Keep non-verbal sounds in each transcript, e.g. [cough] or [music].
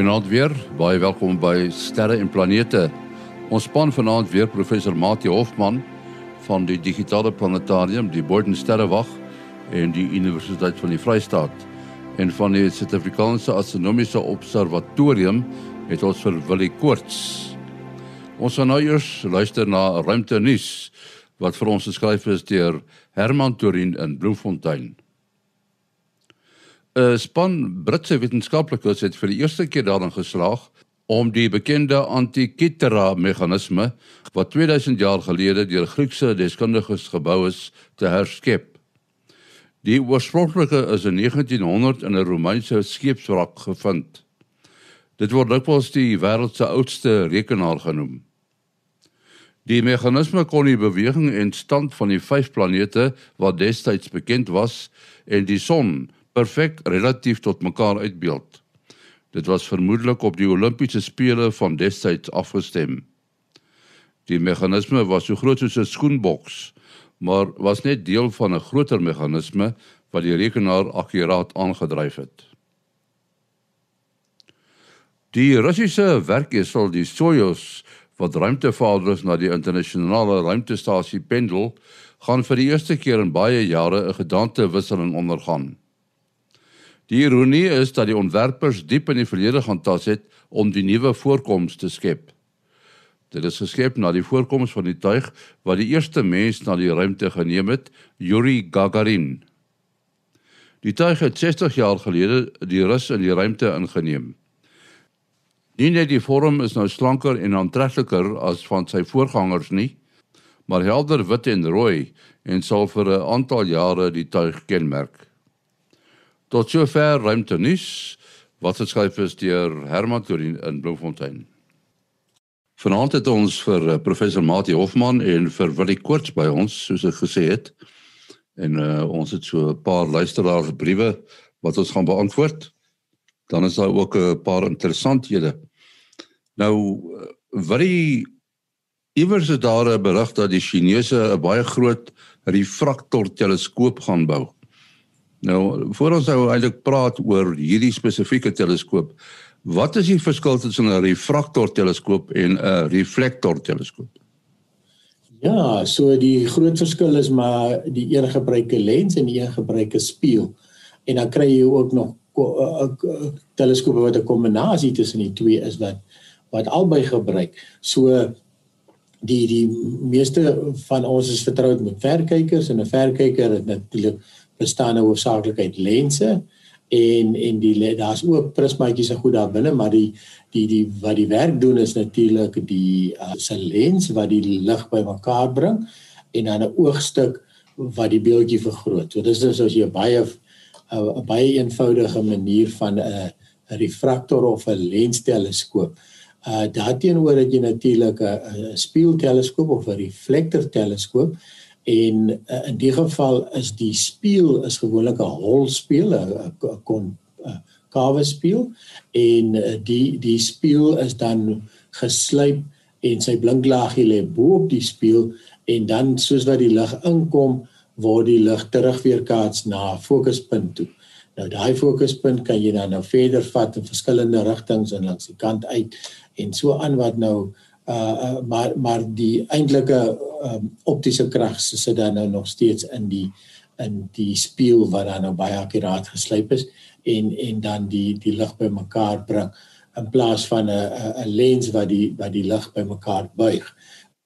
Goeienaand weer. Baie welkom by Sterre en Planete. Ons span vanaand weer professor Mati Hofman van die Digitale Planetarium, die Boden Sterrewag en die Universiteit van die Vrystaat en van die Suid-Afrikaanse Astronomiese Observatorium het ons vir Willie Koorts. Ons gaan nou eers luister na ruimte nuus wat vir ons geskryf is deur Herman Torin in Bloemfontein. 'n Span Britse wetenskaplikes het vir die eerste keer daarin geslaag om die bekende Antikythera meganisme wat 2000 jaar gelede deur Griekse deskundiges gebou is te herskep. Die oorspronklike is in 1900 in 'n Romeinse skeepswrak gevind. Dit word dikwels die wêreld se oudste rekenaar genoem. Die meganisme kon die beweging en stand van die vyf planete wat destyds bekend was en die son perfek relatief tot mekaar uitbeeld. Dit was vermoedelik op die Olimpiese spele van destyds afgestem. Die meganisme was so groot soos 'n skoenboks, maar was net deel van 'n groter meganisme wat die rekenaar akkuraat aangedryf het. Die Russiese werkesel die Soyuz wat ruimtevaarders na die internasionale ruimtestasie pendel, gaan vir die eerste keer in baie jare 'n gedantewisseling ondergaan. Die ironie is dat die ontwerpers diep in die verlede gaan tas het om die nuwe voorkoms te skep. Dit is geskep na die voorkoms van die tuig wat die eerste mens na die ruimte geneem het, Yuri Gagarin. Die tuig het 60 jaar gelede die rus in die ruimte ingeneem. Nie net die vorm is nou slanker en aantrekliker as van sy voorgangers nie, maar helder wit en rooi en sal vir 'n aantal jare die tuig kenmerk. Tot sover ruimte nuus wat geskryf is deur Herman Torin in Bloemfontein. Vanaand het ons vir uh, professor Mati Hofman en vir Willie Koorts by ons soos ek gesê het. En uh, ons het so 'n paar luisteraars briewe wat ons gaan beantwoord. Dan is daar ook 'n paar interessanthede. Nou uh, Willie iewers is daar 'n berig dat die Chinese 'n baie groot refraktor teleskoop gaan bou. Nou, voor ons nou eintlik praat oor hierdie spesifieke teleskoop, wat is die verskil tussen 'n refraktor teleskoop en 'n reflektor teleskoop? Ja, so die groot verskil is maar die een gebruik 'n lens en die een gebruik 'n spieël. En dan kry jy ook nog teleskope wat 'n kombinasie tussen die twee is wat wat albei gebruik. So die die meeste van ons is vertroud met verkykers en 'n verkyker het natuurlik bestaan nou hoofsaaklik uit lense en en die daar's ook prismaatjies en goed daar binne maar die die die wat die werk doen is natuurlik die uh, se lens wat die lig bymekaar bring en dan 'n oogstuk wat die beeldjie vergroot. So dis dus as jy baie 'n baie eenvoudige manier van 'n refraktor of 'n lensteleskoop. Uh daarteenoor het jy natuurlik 'n spieelteleskoop of 'n reflektorteleskoop en uh, in die geval is die spieël is gewoonlik 'n hol spieël 'n kon kawe spieël en uh, die die spieël is dan geslyp en sy blinklaagie lê bo op die spieël en dan soos wat die lig inkom word die lig terugweerkaats na 'n fokuspunt toe. Nou daai fokuspunt kan jy dan nou verder vat in verskillende rigtings en langs die kant uit en so aan wat nou uh, uh maar maar die eintlike um, optiese krag sit dan nou nog steeds in die in die spieël wat dan nou baie akkuraat geslyp is en en dan die die lig bymekaar bring in plaas van 'n 'n lens wat die wat die lig bymekaar buig.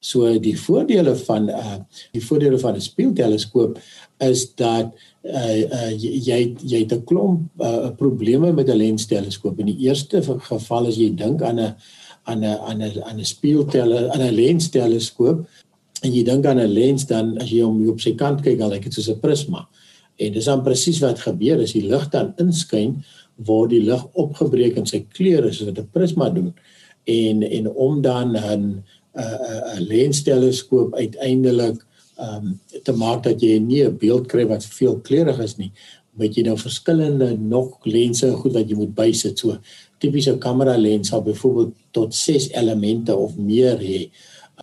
So die voordele van uh die voordele van 'n spieelteleskoop is dat uh, uh jy jy het 'n klomp uh, probleme met 'n lensteleskoop. In die eerste geval as jy dink aan 'n aan 'n aan 'n aan 'n spieeltele aan 'n lensteleskoop en jy dink aan 'n lens dan as jy hom op sy kant kyk dan lyk dit soos 'n prisma. En dis dan presies wat gebeur as die lig dan inskyn word die lig opgebreek in sy kleure soos wat 'n prisma doen. En en om dan 'n 'n 'n lensteleskoop uiteindelik um te maak dat jy nie 'n beeld kry wat veel kleurig is nie, moet jy nou verskillende nog lense goed wat jy moet bysit. So tipiese kamera lens sal byvoorbeeld tot 6 elemente of meer hê.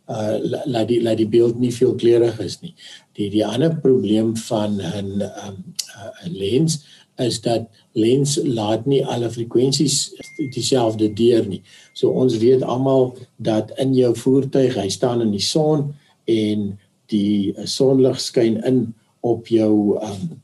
Uh laat die laat die beeld nie veel kleurig is nie. Die die ander probleem van 'n 'n um, uh, lens is dat lens laat nie alle frekwensies dieselfde deur nie. So ons weet almal dat in jou voertuig, hy staan in die son en die sonlig skyn in op jou um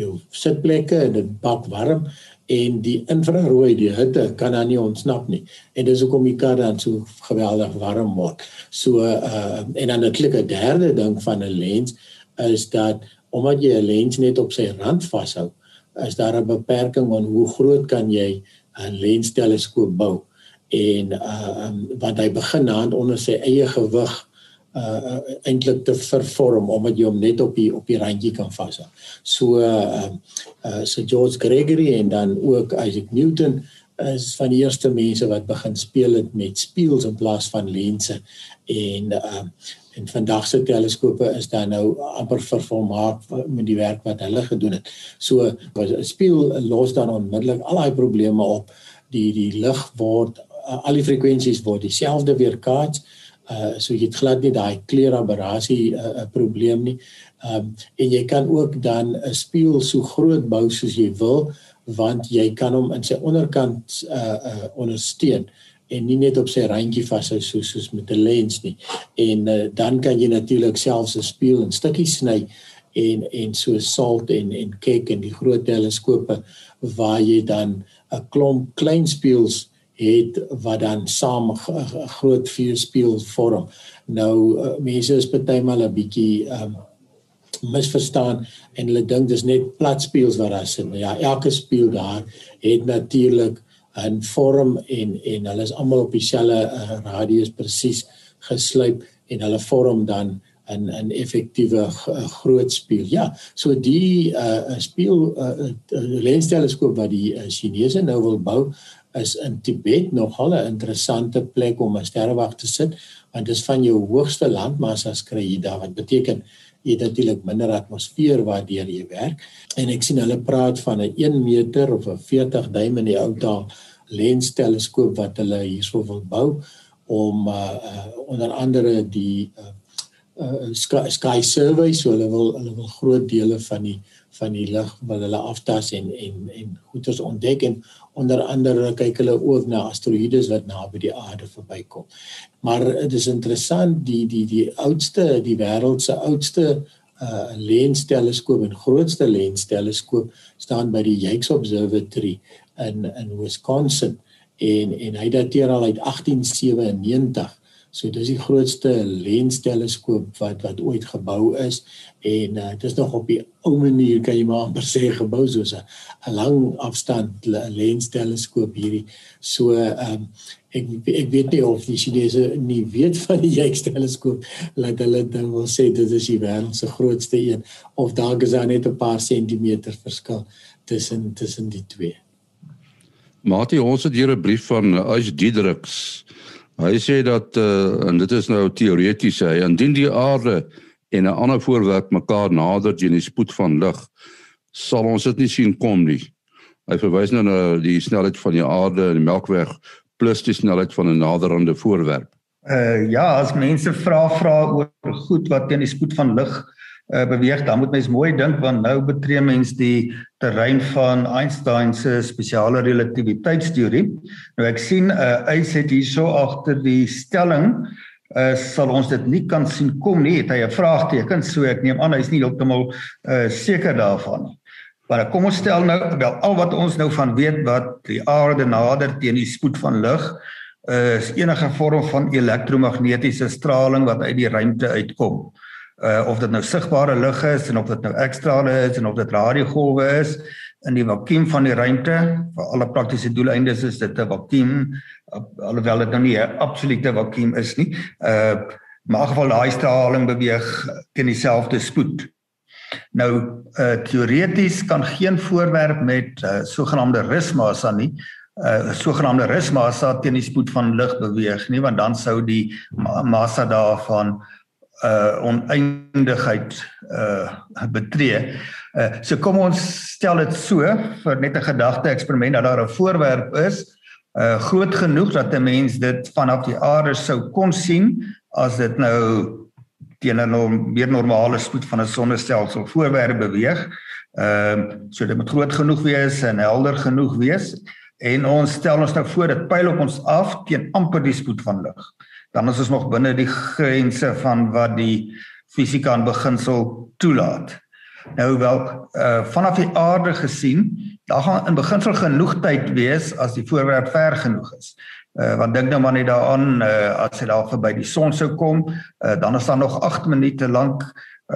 jou sitplekke en dit bak warm en die infrarooi die hitte kan dan nie ontsnap nie en dis hoekom die kar dan so geweldig warm word. So uh en dan 'n klikke derde ding van 'n lens is dat omdat jy 'n lens net op sy rand vashou, is daar 'n beperking aan hoe groot kan jy 'n lensteleskoop bou en uh um, wat hy begin aan onder sy eie gewig uh eintlik te vervorm omdat jy hom net op die op die randjie kan vashou. So uh uh so George Gregory en dan ook Isaac Newton is van die eerste mense wat begin speel het met spieëls in plaas van lense en uh en vandag se teleskope is dan nou amper vervolmaak met die werk wat hulle gedoen het. So 'n spieël los dan onmiddellik al daai probleme op. Die die lig word uh, al die frekwensies word dieselfde weerkaats uh so jy het glad nie daai kleuraberrasie 'n uh, uh, probleem nie. Um en jy kan ook dan 'n spieël so groot bou soos jy wil want jy kan hom in sy onderkant uh uh ondersteun en nie net op sy randjie vashou soos soos met 'n lens nie. En uh, dan kan jy natuurlik selfs 'n spieël in stukkies sny en en so salt en en kyk in die groot teleskope waar jy dan 'n klomp klein spieëls het wat dan saam 'n groot vuurspieël vorm. Nou uh, mense is partymal 'n bietjie um misverstaan en hulle dink dis net plat spieëls wat daar sit. Ja, elke spieël daar het natuurlik 'n vorm en en hulle is almal op dieselfde uh, radius presies geslyp en hulle vorm dan 'n 'n effektiewe uh, groot spieël. Ja, so die uh spieël uh, uh, lensteleskoop wat die uh, Chinese nou wil bou is in Tibet nogal 'n interessante plek om 'n sterrewag te sit want dit is van jou hoogste landmassa kry jy daar wat beteken jy natuurlik minder atmosfeer waardeur jy werk. En ek sien hulle praat van 'n 1 meter of 'n 40 duim in die ou taal lens teleskoop wat hulle hierso wil bou om uh, uh, onder andere die uh, uh, sky, sky survey so hulle wil hulle wil groot dele van die van die lig wat hulle aftas en en en goeders ontdek en onder andere kyk hulle ook na asteroïdes wat naby die aarde verbykom. Maar dit is interessant die die die oudste die wêreld se oudste uh lensteleskoop en grootste lensteleskoop staan by die Yates Observatory in in Wisconsin en en hy dateer al uit 1897 So dis die grootste lensteleskoop wat wat ooit gebou is en uh, dit is nog op die ou manier kan jy maar amper [laughs] sê gebou soos 'n lang afstand lensteleskoop hierdie. So ehm um, ek ek weet nie of die Chinese nie weet van die [laughs] Hubble teleskoop laat hulle dan wil sê dit is die wêreld se grootste een of daar is daar net 'n paar sentimeter verskil tussen tussen die twee. Mati ons het hier 'n brief van Ais Diedriks. Hy sê dat uh, en dit is nou teoreties hy indien die aarde en 'n ander voorwerp mekaar nader teen die spoed van lig sal ons dit nie sien kom nie. Hy verwys nou na die snelheid van die aarde en die Melkweg plus die snelheid van 'n naderende voorwerp. Uh ja, as mense vra vra oor goed wat teen die spoed van lig uh, beweeg, dan moet mens mooi dink want nou betree mens die terrein van Einstein se spesiale relativiteitsteorie. Nou ek sien 'n uh, eis het hierso agter die stelling uh, sal ons dit nie kan sien kom nie. Het hy 'n vraagteken, so ek neem aan hy's nie heeltemal uh, seker daarvan nie. Maar kom ons stel nou wel al wat ons nou van weet wat die aarde nader teen die spoed van lig is enige vorm van elektromagnetiese straling wat uit die ruimte uitkom uh of dit nou sigbare lig is en of dit nou ekstrale is en of dit radiogolwe is. In die vakuum van die ruimte vir alle praktiese doeleindes is dit 'n vakuum alhoewel dit nou nie 'n absolute vakuum is nie uh maar in geval daai straling beweeg teen dieselfde spoed. Nou uh teoreties kan geen voorwerp met uh, sogenaamde rusmassa nie uh sogenaamde rusmassa teen die spoed van lig beweeg nie want dan sou die massa daarvan uh oneindigheid uh betree. Uh so kom ons stel dit so vir net 'n gedagte eksperiment dat daar 'n voorwerp is uh groot genoeg dat 'n mens dit vanaf die aarde sou kon sien as dit nou teen 'n norm, meer normale spoed van 'n sonnestelsel voorwerp beweeg. Ehm um, so dit moet groot genoeg wees en helder genoeg wees en ons stel ons nou voor dit pyl op ons af teen amper die spoed van lig. Dan is ons nog binne die grense van wat die fisika in beginsel toelaat. Nou wel uh vanaf die aarde gesien, daar gaan in beginsel genoeg tyd wees as die voorwerp ver genoeg is. Uh want dink nou maar net daaraan uh as hy daar verby die son sou kom, uh dan is daar nog 8 minute lank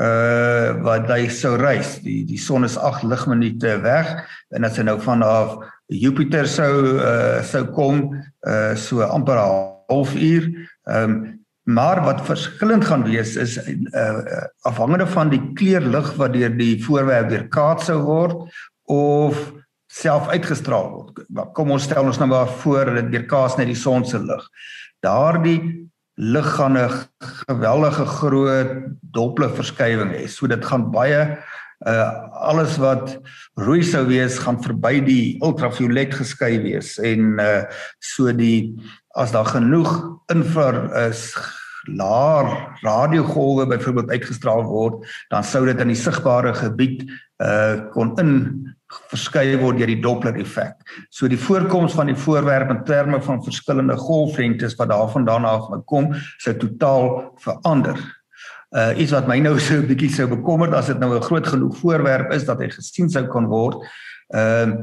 uh wat hy sou reis. Die die son is 8 ligminute weg en as hy nou vanaf Jupiter sou uh sou kom uh so amper 'n halfuur. Ehm um, maar wat verskillend gaan wees is uh afhangende van die kleur lig wat deur die voorwerp weerkaats sou word of self uitgestraal word. Kom ons stel ons nou maar voor dit weerkaats net die son se lig. Daardie lig gaan 'n geweldige groot doppler verskywing hê. So dit gaan baie uh alles wat rooi sou wees gaan verby die ultraviolet geskei wees en uh so die as daar genoeg infra is laer radiogolwe byvoorbeeld uitgestraal word dan sou dit in die sigbare gebied uh kon in verskei word deur die Doppler effek. So die voorkoms van die voorwerp in terme van verskillende golflengtes wat daarvandaan af kom, sou totaal verander. Uh iets wat my nou so 'n bietjie sou bekommer as dit nou 'n groot genoeg voorwerp is dat hy gesien sou kon word. Ehm uh,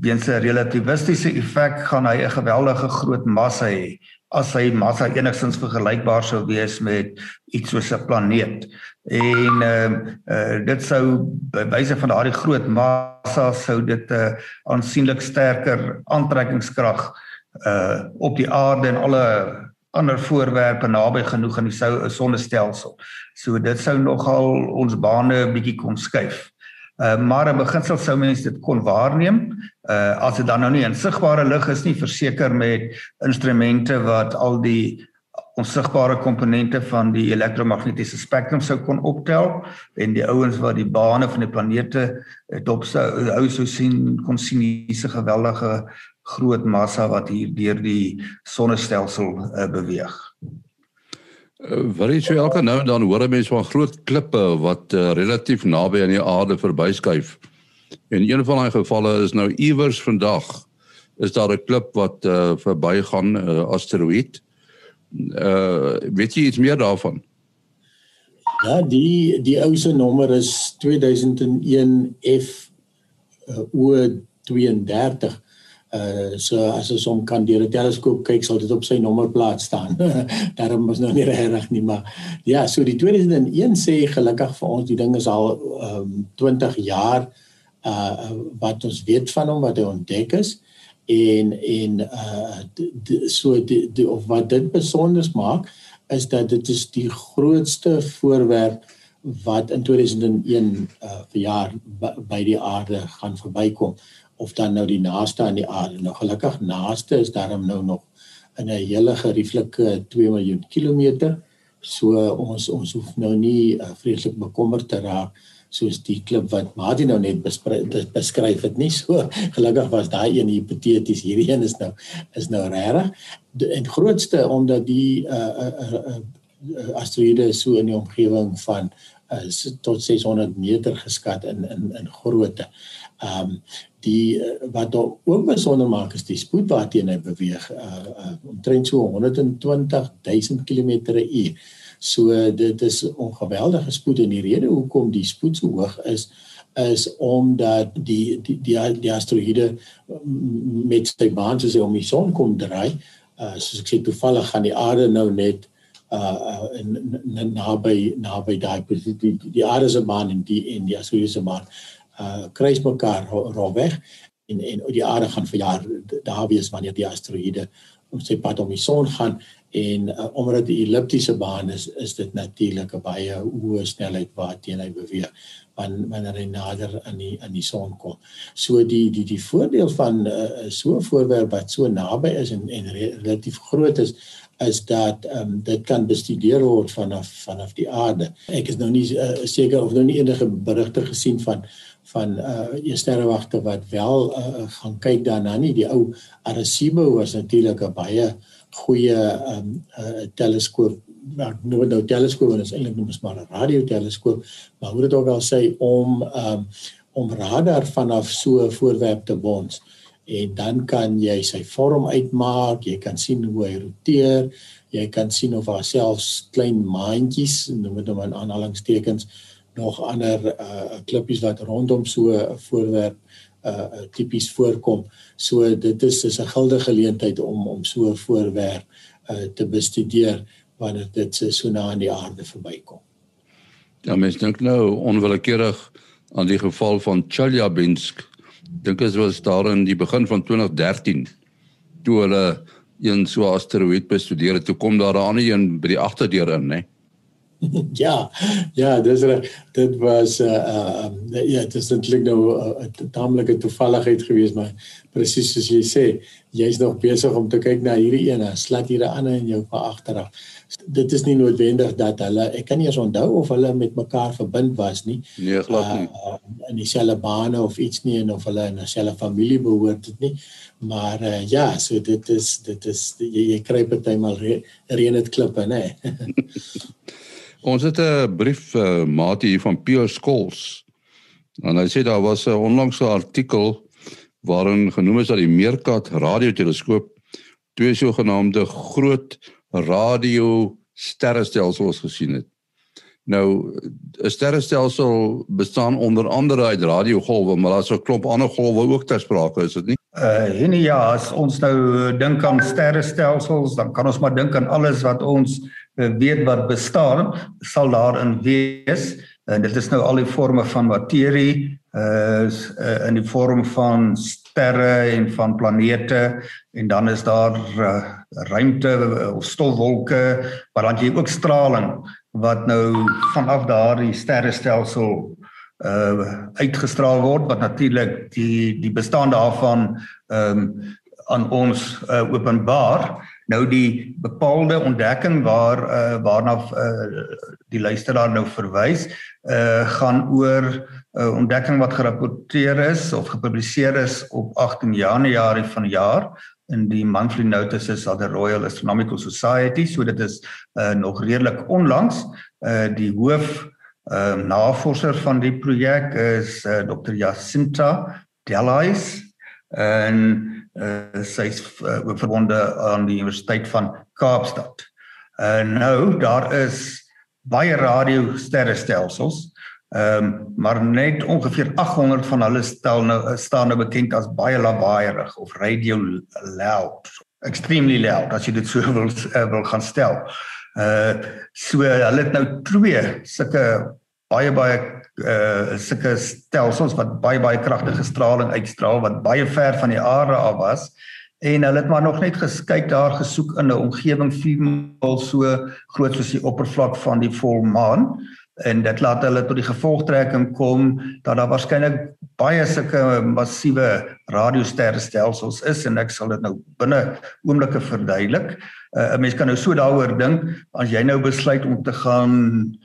weens 'n relativistiese effek gaan hy 'n geweldige groot massa hê as sy massa enigstens vergelykbaar sou wees met iets soos 'n planeet. En ehm uh, uh, dit sou by wyse van daardie groot massa sou dit 'n uh, aansienlik sterker aantrekkingskrag uh op die aarde en alle ander voorwerpe naby genoeg aan die sou sonnestelsel. So dit sou nogal ons bane 'n bietjie kon skuif. Uh, maar in beginsel sou mense dit kon waarneem. Uh as dit dan nou nie insigbare lig is nie, verseker met instrumente wat al die onsigbare komponente van die elektromagnetiese spektrum sou kon optel en die ouens wat die bane van die planete dop sou hou sou sien kon sien hierdie geweldige groot massa wat hier deur die sonnestelsel uh, beweeg. Uh, wat is so elke nou en dan hoor mense van groot klippe wat uh, relatief naby aan die aarde verbyskuif. En een van daai gevalle is nou iewers vandag is daar 'n klip wat uh, verbygaan 'n uh, asteroïde. Uh weet jy iets meer daarvan? Ja, die die ou se nommer is 2001 F uh, O32. Uh so as ons hom kan deur 'n teleskoop kyk sal dit op sy nommerplaat staan. [laughs] Daarom was nou nie reg nie, maar ja, so die 2001 sê gelukkig vir ons die ding is al um 20 jaar uh wat ons weet van hom wat hy ontdek is en en uh die, so die, die of wat dit besonder maak is dat dit is die grootste voorwerp wat in 2001 uh verjaar by die aarde gaan verbykom of dan nou die naaste aan die aarde. Nou gelukkig naaste is daarom nou nog in 'n hele gerieflike 2 miljoen kilometer. So ons ons hoef nou nie uh, vreeslik bekommerd te raak soos die klip wat Martin nou net beskryf het nie so [laughs] gelukkig was daai een hipoteties hierdie een is nou is nou regtig en grootste omdat die uh, uh, uh, uh, asteroïde so in die omgewing van uh, tot 600 meter geskat in in in grootte. Ehm um, die uh, wat daar ook besonder maak is die spoed waarteen hy beweeg uh, uh omtrent so 120 000 km/h. So dit is 'n geweldige spoed en die rede hoekom die spoed so hoog is is omdat die die die, die asteroïde met sy baan soos hy om die son kom draai. Uh soos ek sê toevallig gaan die aarde nou net uh in naby naby daai die, die aarde se baan en die en die asteroïde se baan uh kruis mekaar rol weg en en die aarde gaan vir jaar daar wees wanneer die asteroïde op sy pad om die son gaan en uh, omdat dit 'n elliptiese baan is is dit natuurlik 'n baie hoë snelheid waarteen hy beweeg wanneer hy nader aan die aan die son kom. So die die die voordeel van uh, so 'n voorwerp wat so naby is en en relatief groot is is dat ehm um, dit kan bestudeer word vanaf vanaf die aarde. Ek is nou nie uh, seker of nou nie enige berigte gesien van van uh die sterrewagte wat wel uh, gaan kyk daarna nie die ou Arecibo was natuurlik 'n baie goeie um uh teleskoop maar nou nou teleskoop is eintlik nog maar 'n radioteleskoop maar hoe dit ook al sê om um om radar vanaf so 'n voorwerp te bons en dan kan jy sy vorm uitmaak, jy kan sien hoe hy roteer, jy kan sien of daar selfs klein maantjies, noem dit nou in aanhalingstekens, nog ander uh klippies wat rondom so 'n voorwerp uh tipies voorkom. So dit is is 'n gilde geleentheid om om so 'n voorwerp uh te bestudeer wanneer dit so na aan die aarde verbykom. Ja, mens dink nou onwillekeurig aan die geval van Chelyabinsk. Dink dit was daar in die begin van 2013 toe hulle een so asteroïde bestudeer het. Toe kom daar 'n ander een by die agterdeur in, né? Nee? [laughs] ja, ja, dis dit was uh uh ja, dit is eintlik nou 'n uh, taamlike toevalligheid geweest, maar presies soos jy sê, jy's nog besig om te kyk na hierdie ene, slat hier 'n ander in jou pa agteraf. Dit is nie noodwendig dat hulle ek kan nie eens onthou of hulle met mekaar verbind was nie. Nee, glad nie. Uh, in dieselfde bane of iets nie en of hulle in 'n selfe familie behoort het nie. Maar uh, ja, so dit is dit is jy, jy kry partymal reën dit klippe, nê. [laughs] [laughs] Ons het 'n brief uh, maat hier van Pio Skols. En hy sê daar was 'n onlangse artikel waarin genoem is dat die Meerkat radioteleskoop twee sogenaamde groot radio sterrestelsels gesien het. Nou 'n sterrestelsel bestaan onder andere uit radiogolwe, maar daar's 'n klomp ander golwe ook ter sprake, is dit nie? Uh en ja, as ons nou dink aan sterrestelsels, dan kan ons maar dink aan alles wat ons uh, weet wat bestaan, sal daarin wees. En dit is nou al die forme van materie, uh, uh in die vorm van sterre en van planete en dan is daar uh, ruimte of stofwolke, maar dan jy ook straling wat nou vanaf daardie sterrestelsel uh uitgestraal word wat natuurlik die die bestaan daarvan ehm um, aan ons uh, openbaar nou die bepaalde ontdekking waar uh, waarna uh, die luisteraar nou verwys uh, gaan oor 'n uh, ontdekking wat gerapporteer is of gepubliseer is op 18 Januarie van die jaar in die monthly notices of the Royal Astronomical Society. So dit is uh, nog redelik onlangs. Uh, die hoof uh, navorser van die projek is uh, Dr Jacinta Delais en uh, sy is uh, verbonde aan die Universiteit van Kaapstad. En uh, nou daar is baie radiosterrestelsels Ehm um, maar net ongeveer 800 van hulle stel nou staan nou bekend as baie lawaaierig of radio loud, extremely loud as jy dit so [laughs] wil uh, wil gaan stel. Uh so hulle het nou twee sulke baie baie uh sulke stelsels wat baie baie kragtige straling uitstraal wat baie ver van die aarde af was en hulle het maar nog net geskyk daar gesoek in 'n omgewing viermal so groot soos die oppervlak van die volmaan en dit laat hulle tot die gevolgtrekking kom dat daar waarskynlik baie sulke massiewe radiosterrestelsels is en ek sal dit nou binne oomblikke verduidelik. Uh, 'n Mens kan nou so daaroor dink as jy nou besluit om te gaan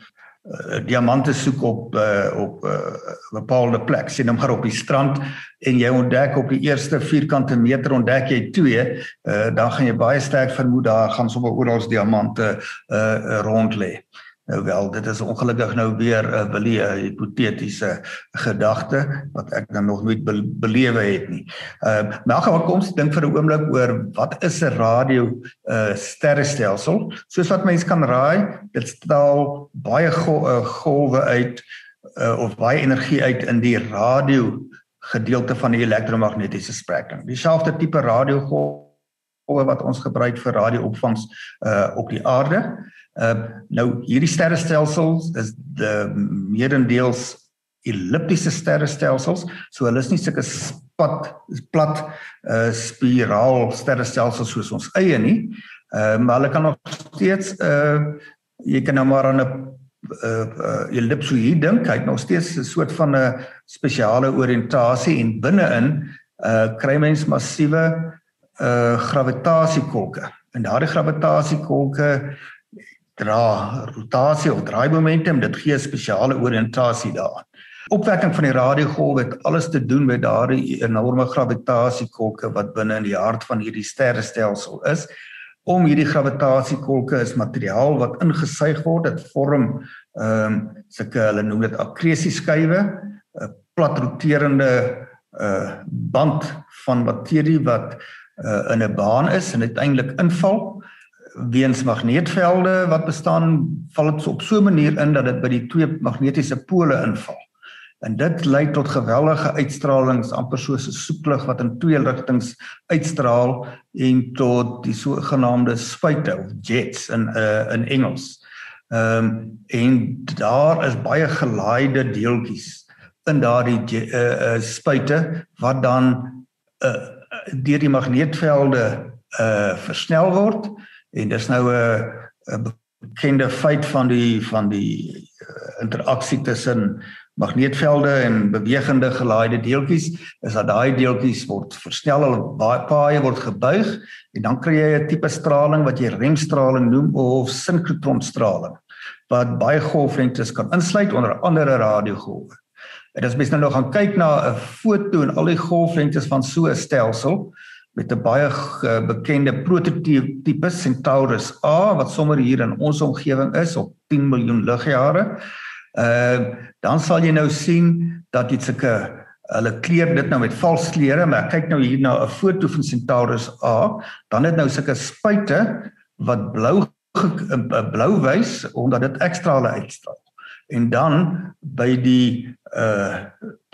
diamante soek op uh, op 'n uh, bepaalde plek, sien hom maar op die strand en jy ontdek op die eerste vierkante meter ontdek jy twee, uh, dan gaan jy baie sterk vermoed daar gaan sommer oral diamante uh, rond lê. Nou wel, dit is ongelukkig nou weer 'n uh, wilie 'n hipotetiese gedagte wat ek dan nog nooit be belewe het nie. Ehm uh, maar gaan kom dink vir 'n oomblik oor wat is 'n radio uh, sterrestelsel? Soos wat mense kan raai, dit straal baie gol uh, golwe uit uh, of baie energie uit in die radio gedeelte van die elektromagnetiese spektrum. Dieselfde tipe radiogolwe wat ons gebruik vir radioopvangs uh, op die aarde. Uh nou hierdie sterrestelsels is die meerendeels elliptiese sterrestelsels. So hulle is nie sulke spat plat uh spiraal sterrestelsels soos ons eie nie. Uh maar hulle kan nog steeds uh jy kan nou maar aan 'n uh, uh ellipsoïde dink. Hy het nog steeds 'n soort van 'n spesiale oriëntasie en binne-in uh kry mens massiewe uh gravitasiekolke. En daardie gravitasiekolke dra rotasie of draaimomentum dit gee spesiale oriëntasie daaraan. Opwekking van die radiogolf het alles te doen met daardie enorme gravitasiekolke wat binne in die hart van hierdie sterrestelsel is. Om hierdie gravitasiekolke is materiaal wat ingesuig word, dit vorm ehm um, sulke hulle noem dit akkresieskywe 'n plat roterende uh band van materie wat uh in 'n baan is en uiteindelik inval weens magneetvelde wat bestaan val dit op so 'n manier in dat dit by die twee magnetiese pole inval. En dit lei tot geweldige uitstralings amper soos 'n soeplig wat in twee rigtings uitstraal en tot die sogenaamde spuite of jets in uh, in Engels. Ehm um, en daar is baie gelaaide deeltjies in daardie uh, uh, spuite wat dan uh, deur die magneetvelde uh versnel word en dis nou 'n 'n bekende feit van die van die uh, interaksie tussen magneetvelde en bewegende gelaaide deeltjies is dat daai deeltjies word versnel hulle baie paie word gebuig en dan kry jy 'n tipe straling wat jy remstraling noem of sinkrotonstraling wat baie golflengtes kan insluit onder andere radiogolwe. En as mens nou nog gaan kyk na 'n foto en al die golflengtes van so 'n stelsel met 'n baie bekende prototipe Centaurus A wat sommer hier in ons omgewing is op 10 miljoen ligjare. Uh, dan sal jy nou sien dat dit sulke hulle kleur dit nou met vals kleure, maar ek kyk nou hier na 'n foto van Centaurus A, dan het nou sulke spuite wat blou blou wys omdat dit ekstra hulle uitstraal. En dan by die uh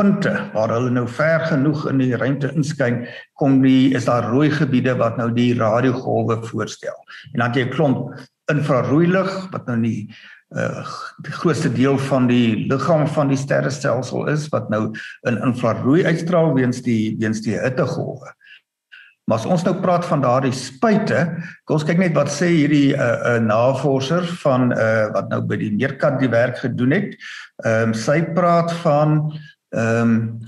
punte waar hulle nou ver genoeg in die ruimte inskyn, kom die is daar rooi gebiede wat nou die radiogolwe voorstel. En dan het jy 'n klomp infrarooi lig wat nou die uh die grootste deel van die liggaam van die sterrestelsel is wat nou in infrarooi uitstraal weens die weens die hittegolwe. Maar as ons nou praat van daardie spuite, kom ons kyk net wat sê hierdie 'n uh, 'n uh, navorser van uh wat nou by die meerkant die werk gedoen het. Ehm um, sy praat van ehm um,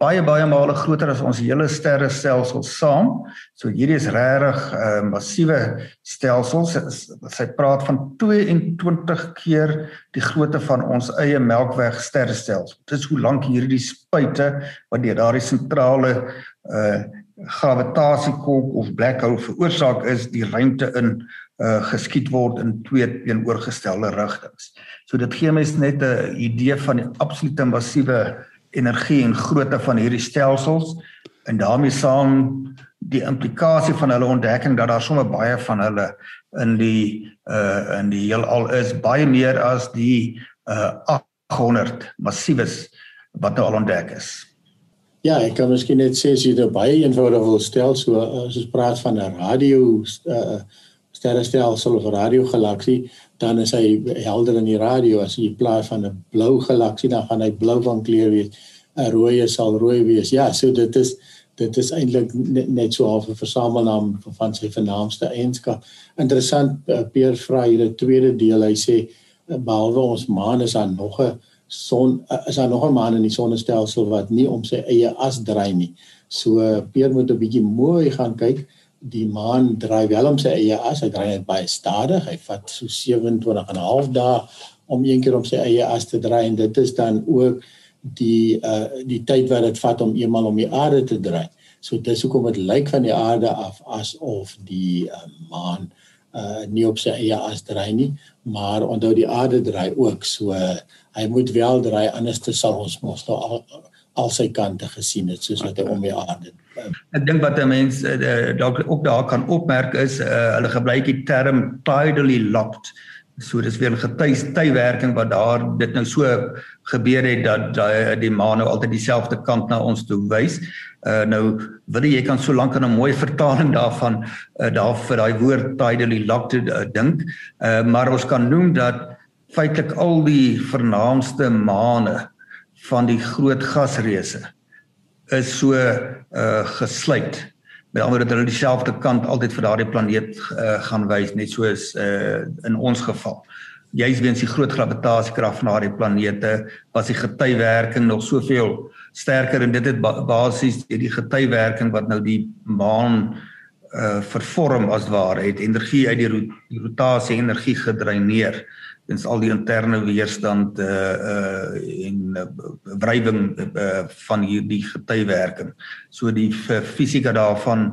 baie baie male groter as ons hele sterrestelsel saam. So hierdie is regtig 'n uh, ehm, massiewe stelsel. Sy praat van 22 keer die grootte van ons eie Melkweg sterrestelsel. Dit is hoe lank hierdie spuite wat deur daardie sentrale uh gravitasiekolk of black hole veroorsaak is die ruimte in uh geskiet word in twee teenoorgestelde rigtings. So dit gee mens net 'n idee van die absolute massiewe energie en grootte van hierdie stelsels en daarmee saam die implikasie van hulle ontdekking dat daar sommer baie van hulle in die uh in die heelal is baie meer as die uh 800 massiewes wat nou al ontdek is. Ja, ek kan miskien net sê as jy dit baie eenvoudig wil stel, so as ons praat van 'n radio uh sterrestelsel of radiogalaksie, dan is hy helder in die radio as jy plaas van 'n blou galaksie, dan gaan hy blou van kleur wees. 'n Rooi sal rooi wees. Ja, so dit is dit is eintlik net, net so half 'n versamelnaam van sy vernaamste eienskap. Interessant, Peer vra hier 'n tweede deel. Hy sê behalwe ons maan is daar nog 'n son is daar nog 'n maan in die sonnestelsel wat nie om sy eie as draai nie. So Peer moet 'n bietjie mooi gaan kyk. Die maan draai wel om sy eie as, hy draai net baie stadig. Hy vat so 27 en 'n half dae om een keer om sy eie as te draai en dit is dan ook die uh die tyd wat dit vat om eenmal om die aarde te draai. So dis hoekom dit lyk van die aarde af asof die uh, maan uh nie op sy eie as draai nie, maar onthou die aarde draai ook. So uh, hy moet wel draai anders te sal ons mos nou al al sy kante gesien het soos wat hy om die aarde. Ek dink wat 'n mens uh, dalk ook daar kan opmerk is uh, hulle gebruik die term tidally locked. So dis weer 'n getuiewerking wat daar dit nou so gebeur het dat die, die maan nou altyd dieselfde kant na ons toe wys. Uh nou wil jy kan so lank aan 'n mooi vertaling daarvan uh, daar vir daai woord tidally locked uh, dink. Uh maar ons kan noem dat feitelik al die vernaamste maane van die groot gasreuse is so uh gesluit. Met ander woorde dat hulle dieselfde kant altyd vir daardie planeet uh, gaan wys net soos uh in ons geval. Juist weens die groot gravitasiekrag van daardie planete was die getywerking nog soveel sterker en dit het basies die getywerking wat nou die maan uh vervorm as ware het energie uit die rotasie energie gedreineer dis al die interne weerstand uh uh en uh, wrywing uh, van hierdie getywerking. So die fisika daarvan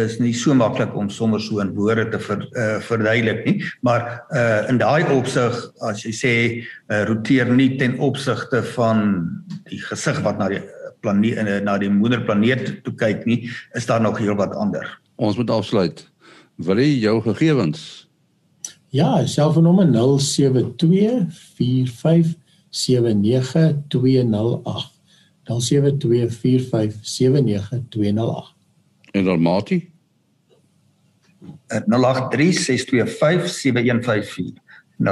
is nie so maklik om sommer so in woorde te ver, uh, verduidelik nie, maar uh in daai opsig as jy sê uh, roteer nie ten opsigte van die gesig wat na die planeet na die moederplaneet toe kyk nie, is daar nog heelwat ander. Ons moet afsluit. Wil jy jou gegevens Ja, selfoonnommer 0724579208. 0724579208. En dan Mati? 0836257154. 0836257154.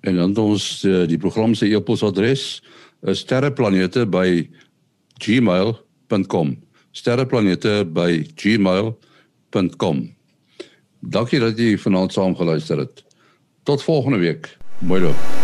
En dan ons eh, die program se e-posadres is sterreplanete@gmail.com. sterreplanete@gmail.com. Dankie dat jy vanaand saam geluister het. Tot volgende week. Mooi loop.